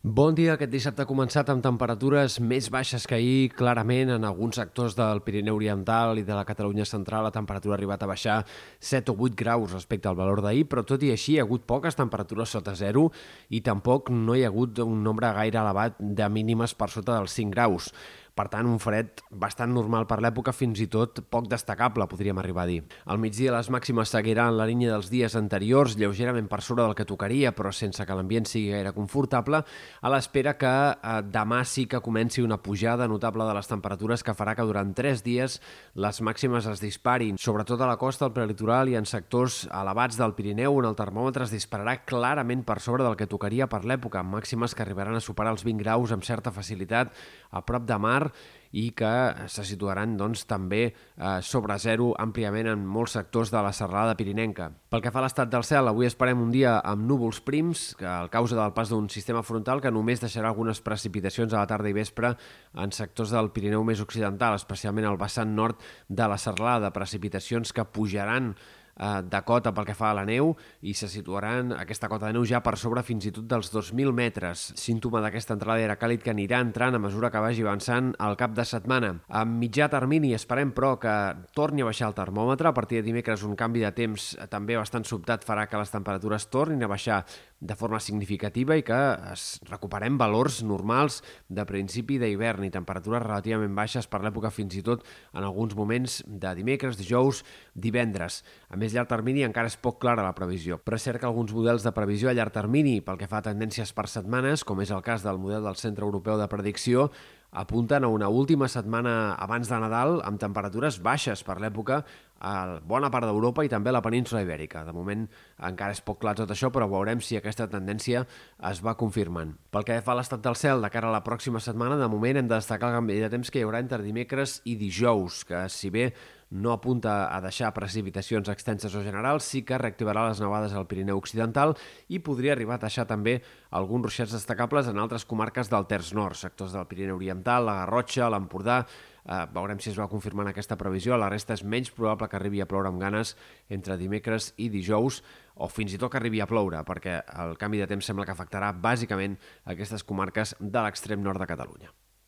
Bon dia. Aquest dissabte ha començat amb temperatures més baixes que ahir. Clarament, en alguns sectors del Pirineu Oriental i de la Catalunya Central la temperatura ha arribat a baixar 7 o 8 graus respecte al valor d'ahir, però tot i així hi ha hagut poques temperatures sota zero i tampoc no hi ha hagut un nombre gaire elevat de mínimes per sota dels 5 graus. Per tant, un fred bastant normal per l'època, fins i tot poc destacable, podríem arribar a dir. Al migdia les màximes seguiran la línia dels dies anteriors, lleugerament per sobre del que tocaria, però sense que l'ambient sigui gaire confortable, a l'espera que eh, demà sí que comenci una pujada notable de les temperatures que farà que durant tres dies les màximes es disparin, sobretot a la costa, al prelitoral i en sectors elevats del Pirineu, on el termòmetre es dispararà clarament per sobre del que tocaria per l'època, màximes que arribaran a superar els 20 graus amb certa facilitat a prop de mar i que se situaran doncs, també eh, sobre zero àmpliament en molts sectors de la serralada pirinenca. Pel que fa a l'estat del cel, avui esperem un dia amb núvols prims, que a causa del pas d'un sistema frontal que només deixarà algunes precipitacions a la tarda i vespre en sectors del Pirineu més occidental, especialment al vessant nord de la serralada, precipitacions que pujaran eh, de cota pel que fa a la neu i se situaran aquesta cota de neu ja per sobre fins i tot dels 2.000 metres. Símptoma d'aquesta entrada era càlid que anirà entrant a mesura que vagi avançant al cap de setmana. A mitjà termini esperem, però, que torni a baixar el termòmetre. A partir de dimecres un canvi de temps també bastant sobtat farà que les temperatures tornin a baixar de forma significativa i que es recuperem valors normals de principi d'hivern i temperatures relativament baixes per l'època fins i tot en alguns moments de dimecres, dijous, divendres. A més llarg termini encara és poc clara la previsió, però és cert que alguns models de previsió a llarg termini pel que fa a tendències per setmanes, com és el cas del model del Centre Europeu de Predicció, apunten a una última setmana abans de Nadal amb temperatures baixes per l'època a bona part d'Europa i també a la península Ibèrica. De moment encara és poc clar tot això, però veurem si aquesta tendència es va confirmant. Pel que fa a l'estat del cel, de cara a la pròxima setmana, de moment hem de destacar el canvi de temps que hi haurà entre dimecres i dijous, que si bé no apunta a deixar precipitacions extenses o generals, sí que reactivarà les nevades al Pirineu Occidental i podria arribar a deixar també alguns ruixats destacables en altres comarques del Terç Nord, sectors del Pirineu Oriental, la Garrotxa, l'Empordà, Eh, veurem si es va confirmant aquesta previsió. La resta és menys probable que arribi a ploure amb ganes entre dimecres i dijous o fins i tot que arribi a ploure, perquè el canvi de temps sembla que afectarà bàsicament aquestes comarques de l'extrem nord de Catalunya.